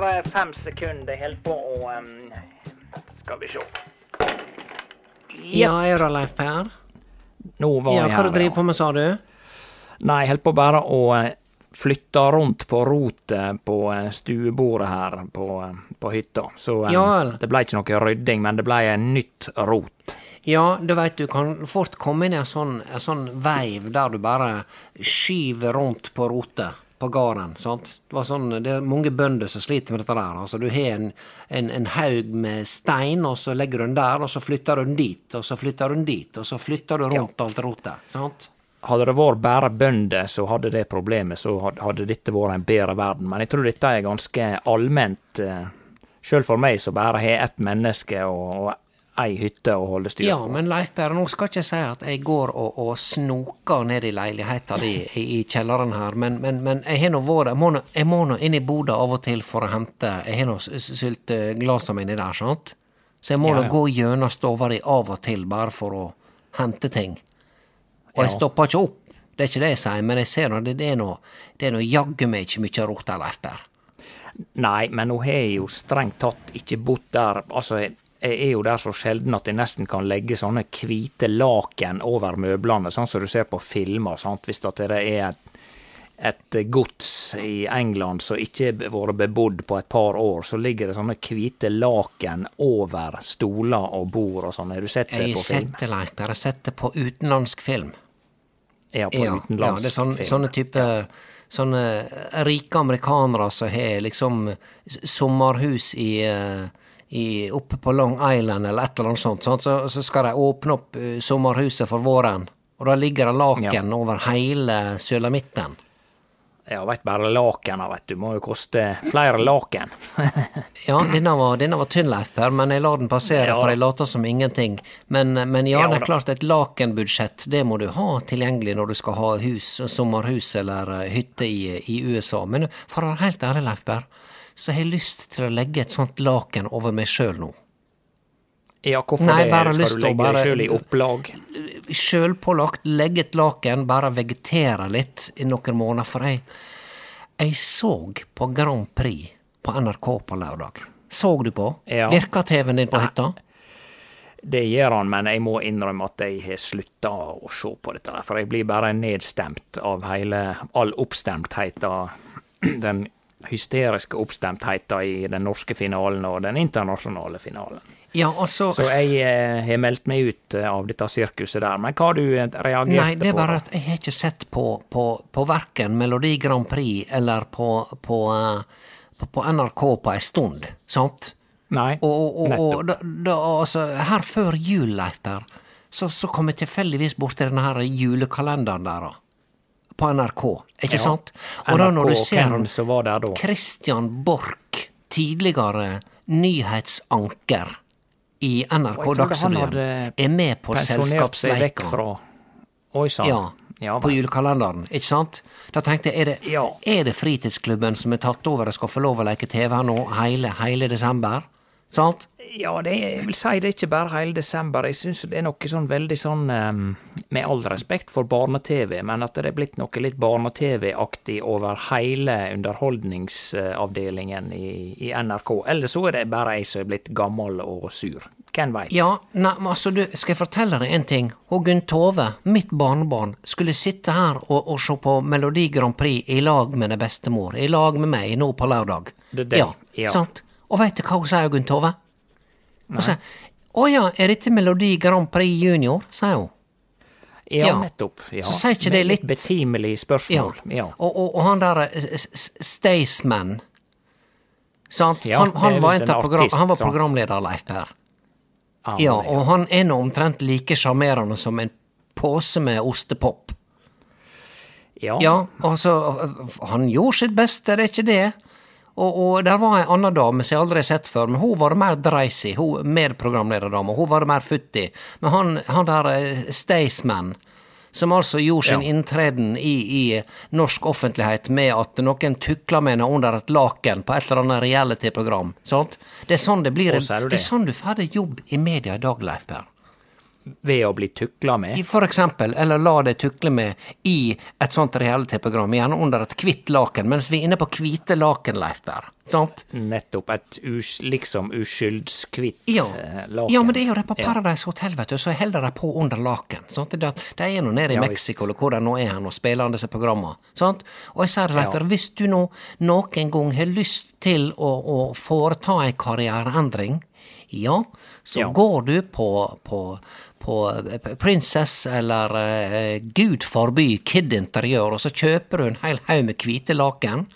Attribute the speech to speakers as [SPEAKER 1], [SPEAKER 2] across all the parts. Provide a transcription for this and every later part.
[SPEAKER 1] bare fem sekunder. Jeg holder på å um, Skal vi se.
[SPEAKER 2] Ja, er det Leif Per?
[SPEAKER 3] Nå var
[SPEAKER 2] Ja,
[SPEAKER 3] jeg
[SPEAKER 2] hva du driver på med, sa du?
[SPEAKER 3] Nei, jeg holdt på bare å eh, flytte rundt på rotet på eh, stuebordet her på, eh, på hytta. Så eh,
[SPEAKER 2] Ja vel.
[SPEAKER 3] det ble ikke noe rydding, men det ble en nytt rot.
[SPEAKER 2] Ja, du veit du kan fort komme inn i en sånn, en sånn veiv der du bare skyver rundt på rotet på gården. sant? Det, var sånn, det er mange bønder som sliter med dette der. altså Du har en, en, en haug med stein, og så legger du den der, og så flytter du den dit, og så flytter du den dit, og så flytter du rundt alt rotet. sant?
[SPEAKER 3] Hadde det vært bare bønder som hadde det problemet, så hadde dette vært en bedre verden. Men jeg tror dette er ganske allment, eh, sjøl for meg som bare har ett menneske og, og ei hytte å holde styr
[SPEAKER 2] Ja,
[SPEAKER 3] på.
[SPEAKER 2] men Leif Berre, nå skal ikke jeg si at jeg går og, og snoker ned i leiligheta di i, i kjelleren her, men, men, men jeg har nå vært Jeg må nå- inn i boda av og til for å hente Jeg har nå sylteglasene mine der, sant? Så jeg må nå
[SPEAKER 3] ja.
[SPEAKER 2] gå gjennom stova di av og til bare for å hente ting. Og jeg
[SPEAKER 3] Ja.
[SPEAKER 2] stopper ikke opp, det er ikke det jeg sier, men jeg ser nå det, det er nå Det er nå jaggu meg ikke mye rot der, Leif Berre.
[SPEAKER 3] Nei, men nå har jo strengt tatt ikke bodd der. Altså, jeg jeg er jo der så sjelden at jeg nesten kan legge sånne hvite laken over møblene, sånn som du ser på filmer. sant? Hvis det er et, et gods i England som ikke har vært bebodd på et par år, så ligger det sånne hvite laken over stoler og bord og sånn. Har du sett det
[SPEAKER 2] Jeg
[SPEAKER 3] på
[SPEAKER 2] har
[SPEAKER 3] film?
[SPEAKER 2] sett det, Leif Jeg har sett det på utenlandsk film.
[SPEAKER 3] Ja, på
[SPEAKER 2] Ja, ja,
[SPEAKER 3] utenlandsk
[SPEAKER 2] det er sånn,
[SPEAKER 3] film.
[SPEAKER 2] sånne type Sånne rike amerikanere som har liksom sommerhus i, eh, i Oppe på Long Island eller et eller annet sånt. sånt Så, så skal de åpne opp eh, sommerhuset for våren. Og da ligger det laken over hele sulamitten.
[SPEAKER 3] Ja, veit bare lakena, veit du. Må jo koste flere laken.
[SPEAKER 2] Ja, denne var, denne var tynn, Leif Per, men jeg lar den passere,
[SPEAKER 3] Ja.
[SPEAKER 2] for jeg later som ingenting. Men, men ja,
[SPEAKER 3] Ja
[SPEAKER 2] det er klart, et lakenbudsjett, det må du ha tilgjengelig når du skal ha hus, sommerhus eller eh, hytte i, i USA. Men for å være helt ærlig, Leif Per, så har jeg lyst til å legge et sånt laken over meg sjøl nå.
[SPEAKER 3] Ja, hvorfor
[SPEAKER 2] Nei,
[SPEAKER 3] det? Skal du legge
[SPEAKER 2] bare-
[SPEAKER 3] deg sjøl i opplag?
[SPEAKER 2] Sjølpålagt, legge et laken, bare vegetere litt i noen måneder. For jeg, jeg så på Grand Prix på NRK på lørdag. Så du på?
[SPEAKER 3] Ja.
[SPEAKER 2] Virka TV-en din på hytta?
[SPEAKER 3] Det gjør han, men jeg må innrømme at jeg har slutta å se på dette. der, For jeg blir bare nedstemt av hele all oppstemtheten. Den hysteriske oppstemtheten i den norske finalen og den internasjonale finalen.
[SPEAKER 2] Ja, altså
[SPEAKER 3] Så jeg eh, har meldt meg ut eh, av dette sirkuset der. Men hva har du reagert på?
[SPEAKER 2] Nei, det er bare at jeg har ikke sett på, på, på verken Melodi Grand Prix eller på, på, eh, på, NRK på ei stund, sant?
[SPEAKER 3] Nei,
[SPEAKER 2] Og, og, og, da, da, altså, her før jul, Leif Per, så, så kom jeg tilfeldigvis borti denne her julekalenderen der, da. På NRK, ikke
[SPEAKER 3] Ja.
[SPEAKER 2] sant? Og da når du ser? Christian Borch, tidligere nyhetsanker i NRK Dagsrevyen, er med på selskapsleika.
[SPEAKER 3] Oi sann.
[SPEAKER 2] Ja,
[SPEAKER 3] Ja,
[SPEAKER 2] på julekalenderen, ikke sant? Da tenkte jeg, er det, er det fritidsklubben som er tatt over og skal få lov å leke TV her nå hele, hele desember? Sant?
[SPEAKER 3] Ja, det jeg vil si det er ikke bare hele desember. Jeg syns det er noe sånn veldig sånn ehm, Med all respekt for barne-TV, men at det er blitt noe litt barne-TV-aktig over hele underholdningsavdelingen i, i NRK. Eller så er det bare jeg som er blitt gammel og sur. Hvem veit?
[SPEAKER 2] Ja, nei, men altså, du, skal jeg fortelle deg en ting? Og Gunn Tove, mitt barnebarn, skulle sitte her og, og se på Melodi Grand Prix i lag med den bestemor, i lag med meg nå på lørdag.
[SPEAKER 3] Det det,
[SPEAKER 2] Ja,
[SPEAKER 3] ja.
[SPEAKER 2] sant? Og veit du hva hun sier, Gunn Tove? Hun sa å ja, er dette Melodi Grand Prix Junior, sier hun.
[SPEAKER 3] Ja,
[SPEAKER 2] Ja.
[SPEAKER 3] nettopp. Ja.
[SPEAKER 2] Så sier ikke det litt-
[SPEAKER 3] betimelig
[SPEAKER 2] Ja.
[SPEAKER 3] spørsmål. Ja.
[SPEAKER 2] Og, og, og han der eh, Staysman, sant?
[SPEAKER 3] Ja,
[SPEAKER 2] han, han, var en
[SPEAKER 3] en
[SPEAKER 2] program,
[SPEAKER 3] artist,
[SPEAKER 2] han var programleder, Leif Per. Ja, og han er nå omtrent like sjarmerende som en pose med ostepop.
[SPEAKER 3] ja.
[SPEAKER 2] Ja, altså, han gjorde sitt beste, det er ikke det. Og, og der var ei anna dame som jeg aldri har sett før, men hun var mer dreisig, hun medprogramlederdama, hun var mer futtig. Men han, han der eh, Staysman, som altså gjorde sin
[SPEAKER 3] Ja.
[SPEAKER 2] inntreden i, i norsk offentlighet med at noen tukla med henne under et laken på et eller annet reality-program. Det er sånn det blir. Det er sånn du får jobb i media i dag, Leif Per.
[SPEAKER 3] Ved å bli tukla med.
[SPEAKER 2] For eksempel, eller la deg tukle med i et sånt reality-program, gjerne under et hvitt laken, mens vi er inne på hvite laken, Leif Berr. Sant?
[SPEAKER 3] Nettopp et us, liksom uskyldskvitt
[SPEAKER 2] Ja.
[SPEAKER 3] eh, laken.
[SPEAKER 2] ja, men det er jo det på. Paradise Hotel, vet du, så holder de på under laken. Sant? Det, de er nå nede i
[SPEAKER 3] Ja,
[SPEAKER 2] Mexico, eller hvor de nå er hen, og spiller disse programmene. Sant? Og jeg sier, Leif
[SPEAKER 3] Ja.
[SPEAKER 2] Hvis du nå noen gang har lyst til å, å foreta ei karriereendring, ja, så
[SPEAKER 3] Ja.
[SPEAKER 2] går du på, på på eh, Princess eller eh, gud forby Kid Interiør, og så kjøper du en hel haug med hvite laken.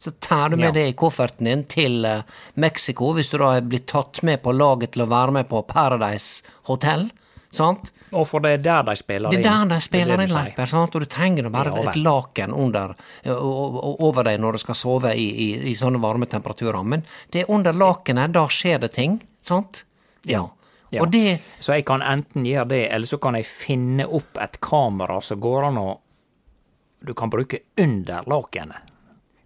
[SPEAKER 2] Så tar du med
[SPEAKER 3] Ja.
[SPEAKER 2] det i kofferten din til eh, Mexico, hvis du da er blitt tatt med på laget til å være med på Paradise Hotel. Sant?
[SPEAKER 3] Og for det er der de spiller
[SPEAKER 2] Det er der de spiller inn,
[SPEAKER 3] du
[SPEAKER 2] Leif
[SPEAKER 3] sier.
[SPEAKER 2] Per, sant? og du trenger bare
[SPEAKER 3] Ja,
[SPEAKER 2] et laken under, eh, over deg når du skal sove i, i, i sånne varme temperaturer. Men det er under lakenet, da skjer det ting, sant? Ja.
[SPEAKER 3] Ja.
[SPEAKER 2] Det
[SPEAKER 3] Så jeg kan enten gjøre det, eller så kan jeg finne opp et kamera som går an å Du kan bruke under lakenet.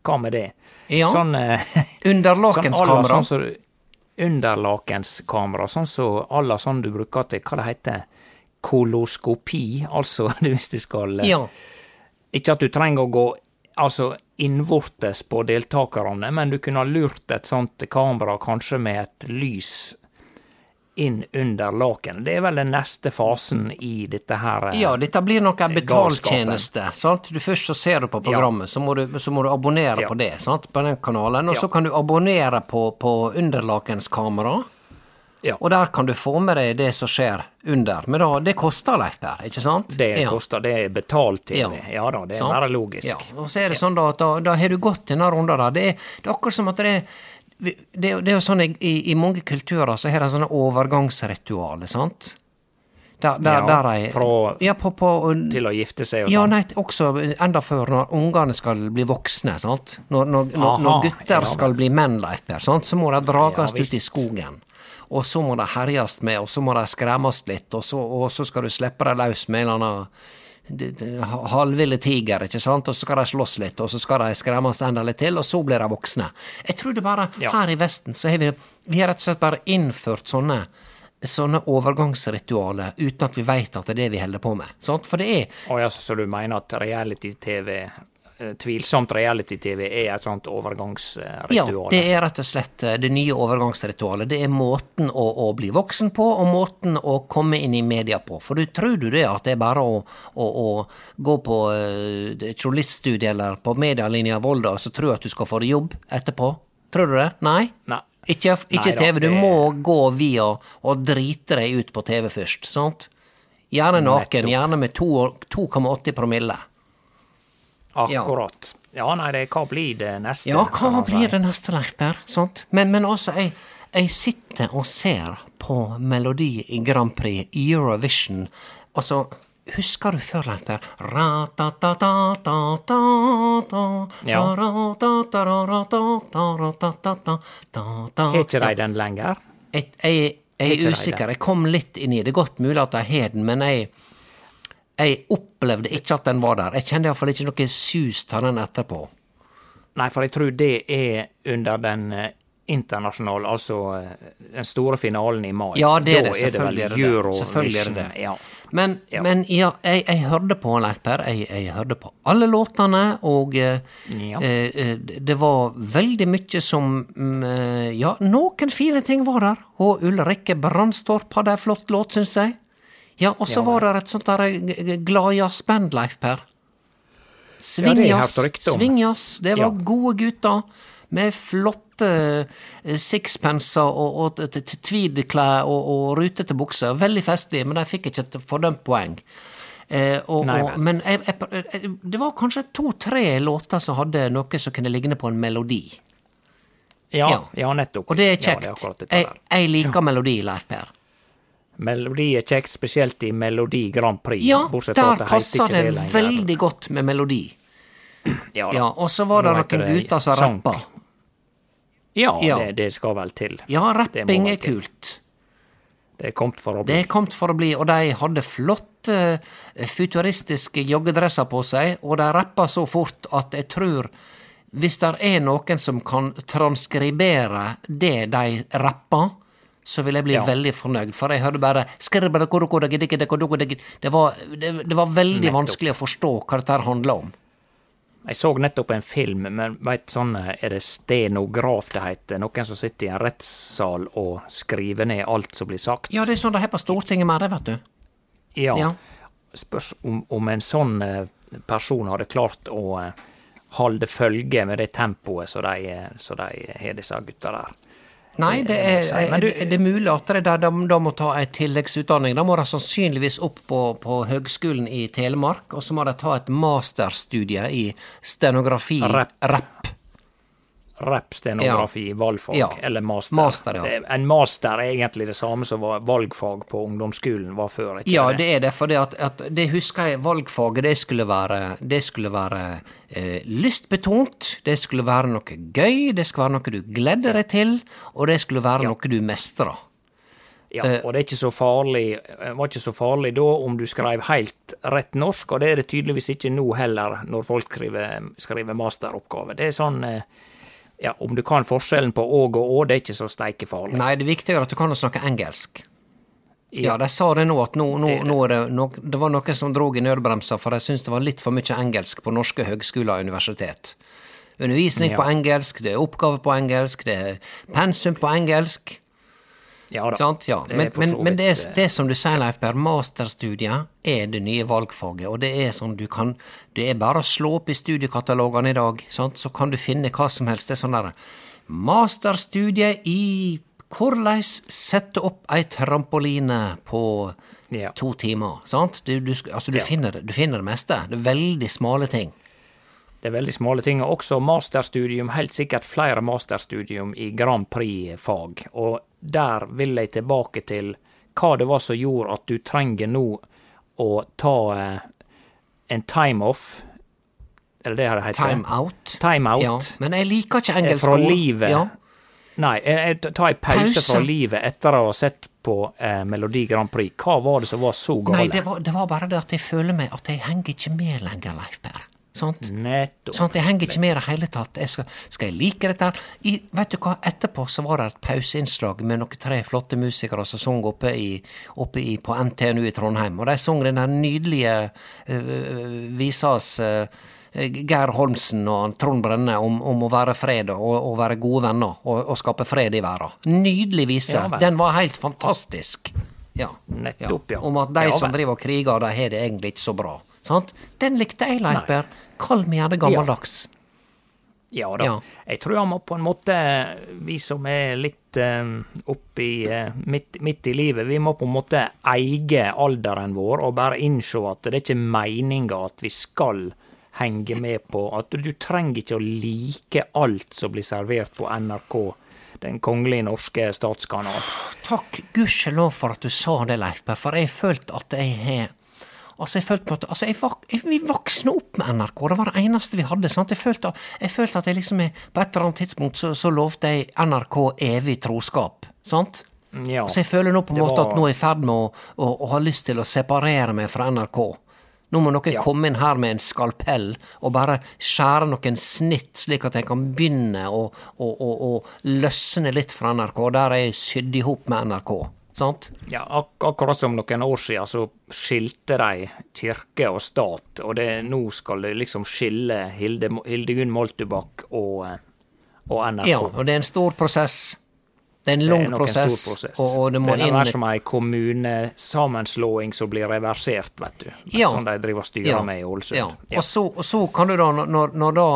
[SPEAKER 3] Hva med det?
[SPEAKER 2] Ja.
[SPEAKER 3] Sånn eh,
[SPEAKER 2] Underlakenskamera.
[SPEAKER 3] Sånn, la sånn som du- underlakenskamera, sånn som à la sånn du bruker til hva det heter, koloskopi, altså hvis du skal eh,
[SPEAKER 2] Ja.
[SPEAKER 3] Ikke at du trenger å gå altså innvortes på deltakerne, men du kunne ha lurt et sånt kamera kanskje med et lys inn under laken. Det er vel den neste fasen i dette her. eh,
[SPEAKER 2] Ja, dette blir noe
[SPEAKER 3] galskapen.
[SPEAKER 2] betaltjeneste. sant? Du Først så ser du på programmet, så, må du, så må du abonnere
[SPEAKER 3] Ja.
[SPEAKER 2] på det, sant? på den kanalen. Og
[SPEAKER 3] Ja.
[SPEAKER 2] så kan du abonnere på, på underlakenskamera,
[SPEAKER 3] Ja.
[SPEAKER 2] og der kan du få med deg det som skjer under. Men da, det koster, Leif Per, ikke sant?
[SPEAKER 3] Det
[SPEAKER 2] Ja.
[SPEAKER 3] koster, det er betalt-TV.
[SPEAKER 2] Ja.
[SPEAKER 3] Ja. da, det er
[SPEAKER 2] Sant?
[SPEAKER 3] bare logisk.
[SPEAKER 2] Ja, og så er det sånn da at da, da har du gått denne runda der. Det er, det er akkurat som at det er det, det er jo sånn i, i, mange kulturer så har de sånne overgangsritualer, sant? Der, der,
[SPEAKER 3] Ja,
[SPEAKER 2] der de
[SPEAKER 3] fra-
[SPEAKER 2] Ja, på, på
[SPEAKER 3] Til å gifte seg og sånn.
[SPEAKER 2] Ja, nei, også enda før når ungene skal bli voksne, sant. Når, når,
[SPEAKER 3] Aha,
[SPEAKER 2] når gutter
[SPEAKER 3] ja.
[SPEAKER 2] skal bli menn, Leif Per, så må de drages
[SPEAKER 3] Ja,
[SPEAKER 2] ut i skogen. Og så må de herjes med, og så må de skremmes litt, og så, og så skal du slippe dem løs med en eller annen halvville tiger, ikke sant, og så skal de slåss litt, og så skal de skremmes enda litt til, og så blir de voksne. Jeg tror det bare,
[SPEAKER 3] Ja.
[SPEAKER 2] her i Vesten, så har vi, vi har rett og slett bare innført sånne sånne overgangsritualer uten at vi veit at det er det vi holder på med. Sant? For det er
[SPEAKER 3] Å ja, så du mener at reality-TV, tvilsomt reality-TV, er et sånt overgangsritual?
[SPEAKER 2] Ja, det er rett og slett eh, det nye overgangsritualet. Det er måten å, å bli voksen på, og måten å komme inn i media på. For du tror du det at det er bare å, å, å gå på uh, journaliststudiet eller på medialinja Volda og så tror du at du skal få deg jobb etterpå? Tror du det? Nei?
[SPEAKER 3] Nei.
[SPEAKER 2] Ikke, ikke
[SPEAKER 3] Nei
[SPEAKER 2] TV. Du må gå via og drite deg ut på TV først, sant? Gjerne naken, gjerne med 2,80 promille.
[SPEAKER 3] Akkurat. Ja, nei, det, hva blir det neste?
[SPEAKER 2] Ja, hva blir det neste, Leif Per? Sant? Men, men altså, jeg, jeg sitter og ser på Melodi i Grand Prix, Eurovision. Altså, husker du før, Leif Per?
[SPEAKER 3] Har ikke de den lenger?
[SPEAKER 2] Jeg, jeg, jeg er usikker. Jeg kom litt inn i det. Det er godt mulig at jeg har den, men jeg Jeg opplevde ikke at den var der. Jeg kjente iallfall ikke noe sus av den etterpå.
[SPEAKER 3] Nei, for jeg tror det er under den eh, internasjonale, altså eh, den store finalen i mai.
[SPEAKER 2] Ja, det er
[SPEAKER 3] da
[SPEAKER 2] det. Selvfølgelig er det det. Selvfølgelig er det det.
[SPEAKER 3] Ja.
[SPEAKER 2] Men,
[SPEAKER 3] Ja.
[SPEAKER 2] men ja, jeg, jeg hørte på Leif Per. Jeg, jeg hørte på alle låtene, og eh, eh, det var veldig mye som mm, Ja, noen fine ting var der. Og Ulrikke Brandstorp hadde ei flott låt, syns jeg. Ja, og så var det et sånt der eh, g- g- gladjazzband, Leif Per.
[SPEAKER 3] Ja, det
[SPEAKER 2] Svingjazz. Det var gode gutter. Med flotte eh, sixpenser og, og tweedklær og, og rutete bukser. Veldig festlige, men de fikk ikke et fordømt poeng. Eh, og,
[SPEAKER 3] Nei
[SPEAKER 2] men jeg, jeg, jeg, det var kanskje to-tre låter som hadde noe som kunne ligne på en melodi.
[SPEAKER 3] Ja,
[SPEAKER 2] Ja.
[SPEAKER 3] ja, nettopp.
[SPEAKER 2] Og det er
[SPEAKER 3] Ja,
[SPEAKER 2] kjekt.
[SPEAKER 3] det er
[SPEAKER 2] jeg liker melodi, Leif Per.
[SPEAKER 3] Melodi er kjekt, spesielt i Melodi Grand Prix.
[SPEAKER 2] Ja, der
[SPEAKER 3] at det
[SPEAKER 2] passer det veldig godt med melodi.
[SPEAKER 3] Ja.
[SPEAKER 2] Ja, Og så var det noen gutter som rappa.
[SPEAKER 3] Ja,
[SPEAKER 2] Ja.
[SPEAKER 3] Det, det skal vel til.
[SPEAKER 2] Ja, rapping er kult.
[SPEAKER 3] Det er kommet for å bli.
[SPEAKER 2] Det er kommet for å bli, og de hadde flotte eh, futuristiske joggedresser på seg, og de rappa så fort at jeg tror hvis det er noen som kan transkribere det de rappa, så vil jeg bli
[SPEAKER 3] Ja.
[SPEAKER 2] veldig fornøyd, for jeg hørte bare Det var, det, det var veldig
[SPEAKER 3] Nettopp.
[SPEAKER 2] vanskelig å forstå hva dette handla om.
[SPEAKER 3] Jeg så nettopp en film, men veit sånn Er det stenograf det heter? Noen som sitter i en rettssal og skriver ned alt som blir sagt?
[SPEAKER 2] Ja, det er sånn det er på Stortinget med det, vet du.
[SPEAKER 3] Ja.
[SPEAKER 2] Ja.
[SPEAKER 3] Spørs om, om en sånn eh, person hadde klart å eh, holde følge med det tempoet som de, eh, som de har, disse gutta der.
[SPEAKER 2] Nei, det er,
[SPEAKER 3] du-
[SPEAKER 2] det er mulig at de da, må ta ei tilleggsutdanning. Da må de sannsynligvis opp på, på Høgskolen i Telemark, og så må de ta et masterstudie i stenografi,
[SPEAKER 3] rapp.
[SPEAKER 2] Rapp,
[SPEAKER 3] stenografi, valgfag,
[SPEAKER 2] Ja.
[SPEAKER 3] eller master.
[SPEAKER 2] Master, ja.
[SPEAKER 3] En master er egentlig det samme som valgfag på ungdomsskolen var før. ikke
[SPEAKER 2] Ja, det er det, for det, at, at, det husker jeg valgfaget, det skulle være, det skulle være eh, lystbetont, det skulle være noe gøy, det skulle være noe du gleder deg til, og det skulle være noe du mestrer.
[SPEAKER 3] Ja,
[SPEAKER 2] Eh,
[SPEAKER 3] og det er ikke så farlig, var ikke så farlig da om du skrev helt rett norsk, og det er det tydeligvis ikke nå heller, når folk skriver, skriver masteroppgave. Det er sånn eh, Ja, om du kan forskjellen på åg og å, det er ikke så steike farlig.
[SPEAKER 2] Nei, det viktige er at du kan snakke engelsk. Ja, de sa det nå, at nå, nå, nå er det, no, det var noen som drog i nødbremsa, for de syntes det var litt for mye engelsk på norske høgskoler og universitet. Undervisning
[SPEAKER 3] Ja.
[SPEAKER 2] på engelsk, det er oppgave på engelsk, det er pensum på engelsk.
[SPEAKER 3] Ja da.
[SPEAKER 2] Sant? Ja. Men,
[SPEAKER 3] det
[SPEAKER 2] men, men det, er,
[SPEAKER 3] eh,
[SPEAKER 2] det som du sier, Leif Per, masterstudier er det nye valgfaget. Og det er sånn du kan Det er bare å slå opp i studiekatalogene i dag, sant? så kan du finne hva som helst. Det er sånn derre Masterstudie i hvordan sette opp ei trampoline på
[SPEAKER 3] Ja.
[SPEAKER 2] to timer. Sant? Du, du, altså, du,
[SPEAKER 3] Ja.
[SPEAKER 2] finner, du finner det meste. Det er veldig smale ting.
[SPEAKER 3] Det er veldig smale ting. Og også masterstudium, helt sikkert flere masterstudium i Grand Prix-fag. Og der vil jeg tilbake til hva det var som gjorde at du trenger nå å ta eh, en time-off. Eller det har det heter?
[SPEAKER 2] Time out.
[SPEAKER 3] Time out.
[SPEAKER 2] Ja. Men jeg liker ikke engelsk
[SPEAKER 3] Fra
[SPEAKER 2] ord.
[SPEAKER 3] livet.
[SPEAKER 2] Ja.
[SPEAKER 3] Nei, jeg tar ta en pause,
[SPEAKER 2] Pause.
[SPEAKER 3] fra livet etter å ha sett på eh, Melodi Grand Prix. Hva var det som var så galt?
[SPEAKER 2] Nei, det var, det var bare det at jeg føler meg at jeg henger ikke med lenger, Leif Per. Sant?
[SPEAKER 3] Nettopp.
[SPEAKER 2] At jeg henger ikke med i det hele tatt. Jeg skal, skal jeg like dette? I, vet du hva, etterpå så var det et pauseinnslag med noen tre flotte musikere som sang oppe, i, oppe i, på NTNU i Trondheim. Og de sang den der nydelige uh, visas uh, Geir Holmsen og Trond Brenne om, om å være fred og, og være gode venner og, og skape fred i verden. Nydelig vise.
[SPEAKER 3] Ja
[SPEAKER 2] den var helt fantastisk. Ja.
[SPEAKER 3] Nettopp, ja.
[SPEAKER 2] Om at de som driver og kriger, de har det egentlig ikke så bra. Sant? Den likte jeg, Leif Berr. Kall meg gjerne gammeldags.
[SPEAKER 3] Ja da.
[SPEAKER 2] Ja.
[SPEAKER 3] Jeg tror han må på en måte, vi som er litt eh, oppi uh, midt, midt i livet, vi må på en måte eie alderen vår og bare innse at det er ikke meninga at vi skal henge med på At du trenger ikke å like alt som blir servert på NRK, den kongelige norske statskanal.
[SPEAKER 2] Takk gudskjelov for at du sa det, Leif Berr, for jeg følte at jeg har Altså, jeg følte på at altså, jeg vok jeg, Vi voksne opp med NRK, det var det eneste vi hadde. sant? Jeg følte, jeg følte at jeg liksom På et eller annet tidspunkt så, så lovte jeg NRK evig troskap. sant?
[SPEAKER 3] Ja,
[SPEAKER 2] Så jeg føler nå på en måte
[SPEAKER 3] var-
[SPEAKER 2] at nå er jeg i ferd med å, å, å ha lyst til å separere meg fra NRK. Nå må noen
[SPEAKER 3] Ja.
[SPEAKER 2] komme inn her med en skalpell og bare skjære noen snitt, slik at jeg kan begynne å, å, løsne litt fra NRK, der jeg er sydd i hop med NRK. Sant?
[SPEAKER 3] Ja, ak akkurat som noen år siden så skilte de kirke og stat, og det, nå skal det liksom skille Hilde, Hildegunn og, eh, og NRK.
[SPEAKER 2] Ja, og det er en stor prosess. Det er en lang
[SPEAKER 3] er
[SPEAKER 2] prosess,
[SPEAKER 3] prosess.
[SPEAKER 2] Og, og det må
[SPEAKER 3] er
[SPEAKER 2] inn
[SPEAKER 3] mer som ei kommunesammenslåing som blir reversert, vet du.
[SPEAKER 2] Ja.
[SPEAKER 3] Sånn de driver og styrer med i Ålesund.
[SPEAKER 2] Ja. Og, så, og så kan du da, når, når da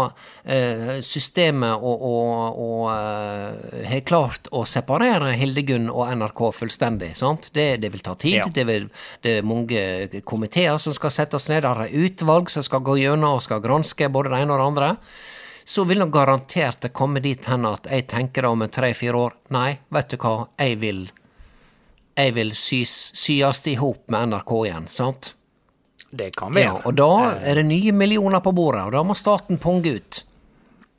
[SPEAKER 2] eh, systemet og, og, eh, har klart å separere Hildegunn og NRK fullstendig, sant? Det, det vil ta tid.
[SPEAKER 3] Ja.
[SPEAKER 2] Det, vil, det er mange komiteer som skal settes ned, der er utvalg som skal gå gjennom og skal granske både det ene og det andre. Så vil nok garantert det komme dit hen at jeg tenker det om tre-fire år Nei, vet du hva, jeg vil jeg vil sys, syes i hop med NRK igjen, sant?
[SPEAKER 3] Det kan være.
[SPEAKER 2] Ja, og da er det nye millioner på bordet, og da må staten punge ut.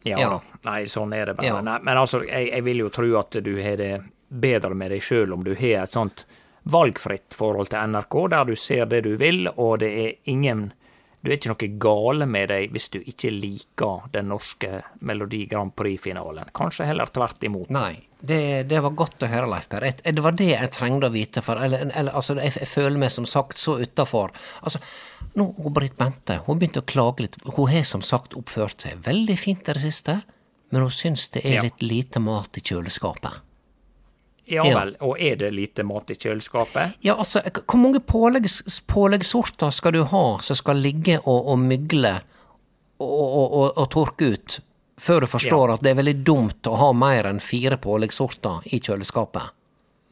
[SPEAKER 3] Ja,
[SPEAKER 2] Ja.
[SPEAKER 3] Nei, sånn er det bare.
[SPEAKER 2] Ja.
[SPEAKER 3] Nei, men altså, jeg, jeg vil jo tro at du har det bedre med deg sjøl om du har et sånt valgfritt forhold til NRK, der du ser det du vil, og det er ingen Du er ikke noe gale med deg hvis du ikke liker den norske Melodi Grand Prix-finalen. Kanskje heller tvert imot.
[SPEAKER 2] Nei, det, det var godt å høre, Leif Per. Det var det jeg trengte å vite. For, eller, eller, altså, jeg, jeg føler meg som sagt så utafor. Altså, nå, hun Britt Bente hun begynte å klage litt. Hun har som sagt oppført seg veldig fint i det siste, men hun syns det er
[SPEAKER 3] Ja.
[SPEAKER 2] litt lite mat i kjøleskapet.
[SPEAKER 3] Ja
[SPEAKER 2] Ja.
[SPEAKER 3] vel, og er det lite mat i kjøleskapet?
[SPEAKER 2] Ja, altså, hvor mange påleggs, påleggssorter skal du ha som skal ligge og, og mygle og, og, og, tørke ut, før du forstår at det er veldig dumt å ha mer enn fire påleggssorter i kjøleskapet?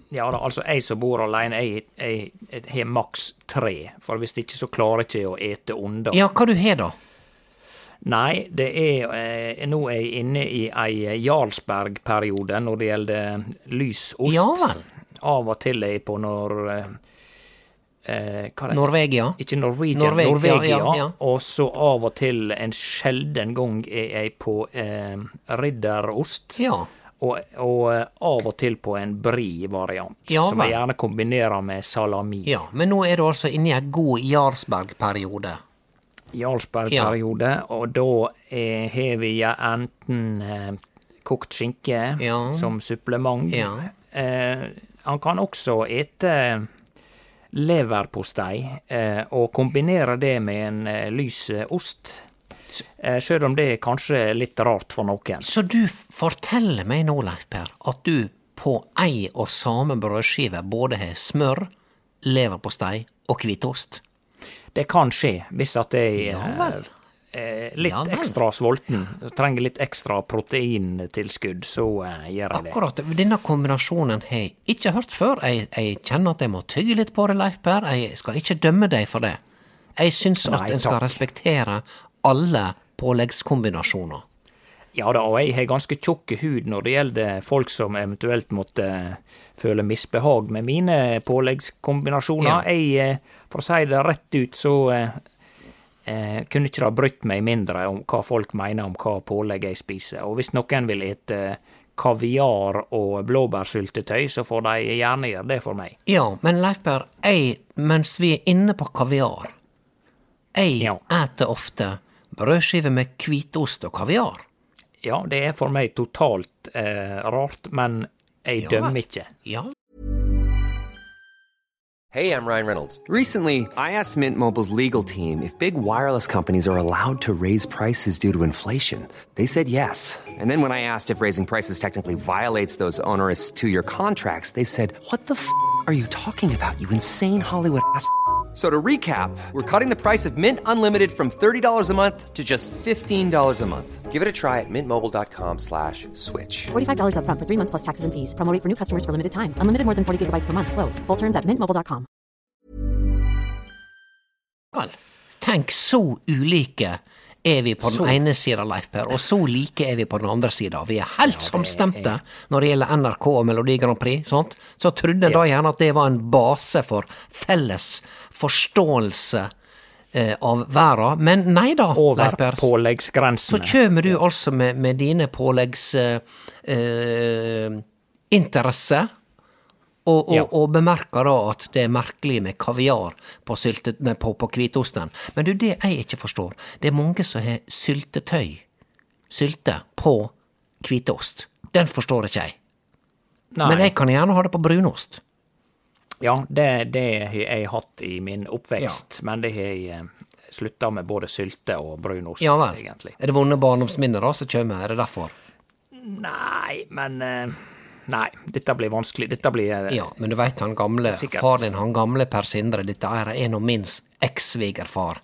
[SPEAKER 3] Ja da, altså jeg som bor alene, jeg, har maks tre. For hvis ikke så klarer jeg ikke å ete under.
[SPEAKER 2] Ja, hva du har da?
[SPEAKER 3] Nei, det er eh, Nå er jeg inne i ei Jarlsberg-periode når det gjelder lysost.
[SPEAKER 2] Ja vel.
[SPEAKER 3] Av og til er jeg på når eh, eh?
[SPEAKER 2] Norvegia?
[SPEAKER 3] Ikke Norwegian,
[SPEAKER 2] Norvegia.
[SPEAKER 3] Norvegia.
[SPEAKER 2] ja, ja, ja.
[SPEAKER 3] Og så av og til, en sjelden gang, er jeg på eh, ridderost.
[SPEAKER 2] Ja.
[SPEAKER 3] Og, og eh, av og til på en brie-variant,
[SPEAKER 2] Ja
[SPEAKER 3] som jeg gjerne kombinerer med salami.
[SPEAKER 2] ja. Men nå er du altså inne i en god Jarlsberg-periode.
[SPEAKER 3] Jarlsberg-periode, og da har vi ja, enten eh, kokt skinke
[SPEAKER 2] Ja.
[SPEAKER 3] som supplement.
[SPEAKER 2] Ja.
[SPEAKER 3] Eh, han kan også ete leverpostei eh, og kombinere det med en eh, lys eh, ost. Eh, Sjøl om det er kanskje litt rart for noen.
[SPEAKER 2] Så du forteller meg nå, Leif Per, at du på ei og samme brødskive både har smør, leverpostei og hvitost?
[SPEAKER 3] Det kan skje hvis at jeg
[SPEAKER 2] Ja
[SPEAKER 3] eh, er litt
[SPEAKER 2] Ja
[SPEAKER 3] ekstra sulten, trenger litt ekstra proteintilskudd, så eh, gjør jeg det.
[SPEAKER 2] Akkurat. Denne kombinasjonen har jeg ikke hørt før. Jeg, jeg kjenner at jeg må tygge litt på det, Leif Per. Jeg skal ikke dømme deg for det. Jeg syns at
[SPEAKER 3] Nei,
[SPEAKER 2] en skal respektere alle påleggskombinasjoner.
[SPEAKER 3] Ja da, og jeg har ganske tjukk hud når det gjelder folk som eventuelt måtte eh, føle misbehag med mine påleggskombinasjoner.
[SPEAKER 2] Ja.
[SPEAKER 3] Jeg, eh, for å si det rett ut, så eh, eh, kunne ikke det brydd meg mindre om hva folk mener om hva pålegg jeg spiser. Og hvis noen vil ete kaviar og blåbærsyltetøy, så får de gjerne gjøre det for meg.
[SPEAKER 2] Ja, men Leif Per, jeg, mens vi er inne på kaviar Jeg
[SPEAKER 3] Ja.
[SPEAKER 2] eter ofte brødskiver med hvitost og kaviar.
[SPEAKER 3] Ja, det er for meg totalt eh, rart, men jeg
[SPEAKER 2] Ja.
[SPEAKER 3] dømmer ikke.
[SPEAKER 2] Ja,
[SPEAKER 4] Hey, I'm Ryan Reynolds. Recently, I asked Mint Mobile's legal team if big wireless companies are allowed to raise prices due to inflation. They said yes. And then when I asked if raising prices technically violates those onerous two year contracts, they said, What the f are you talking about, you insane Hollywood ass? F- So to recap, we're cutting the price of Mint Unlimited from $30 a month to just $15 a month. Give it a try at mintmobile.com slash switch.
[SPEAKER 5] $45 upfront for three months plus taxes and fees. Promo rate for new customers for limited time. Unlimited more than 40 gigabytes per month. Slows. Full terms at mintmobile.com.
[SPEAKER 2] vel. Tenk, så ulike er vi på den
[SPEAKER 3] Så-
[SPEAKER 2] ene sida, Leif Per, og så like er vi på den andre sida. Vi er helt samstemte når det gjelder NRK og Melodi Grand Prix. Sant? Så trodde en da gjerne at det var en base for felles forståelse eh, av verda, men nei da,
[SPEAKER 3] Over
[SPEAKER 2] påleggsgrensene. Så kjem du altså med, med dine påleggs eh, eh, Og, og,
[SPEAKER 3] Ja.
[SPEAKER 2] og bemerker da at det er merkelig med kaviar på, sylte, nei, på, på hvitosten. Men du, det jeg ikke forstår, det er mange som har syltetøy, sylte, på hvitost. Den forstår ikke jeg.
[SPEAKER 3] Nei.
[SPEAKER 2] Men jeg kan gjerne ha det på brunost.
[SPEAKER 3] Ja, det, det har jeg hatt i min oppvekst, men det har jeg eh, slutta med både sylte og brunost,
[SPEAKER 2] Ja vel.
[SPEAKER 3] egentlig.
[SPEAKER 2] Er det vonde barndomsminner da som kommer? Er det derfor?
[SPEAKER 3] Nei, men eh, Nei, dette blir vanskelig. Dette blir eh,
[SPEAKER 2] Ja, men du veit han gamle
[SPEAKER 3] Sikkert.
[SPEAKER 2] far din, han gamle Per Sindre, dette er en av min eks-svigerfar.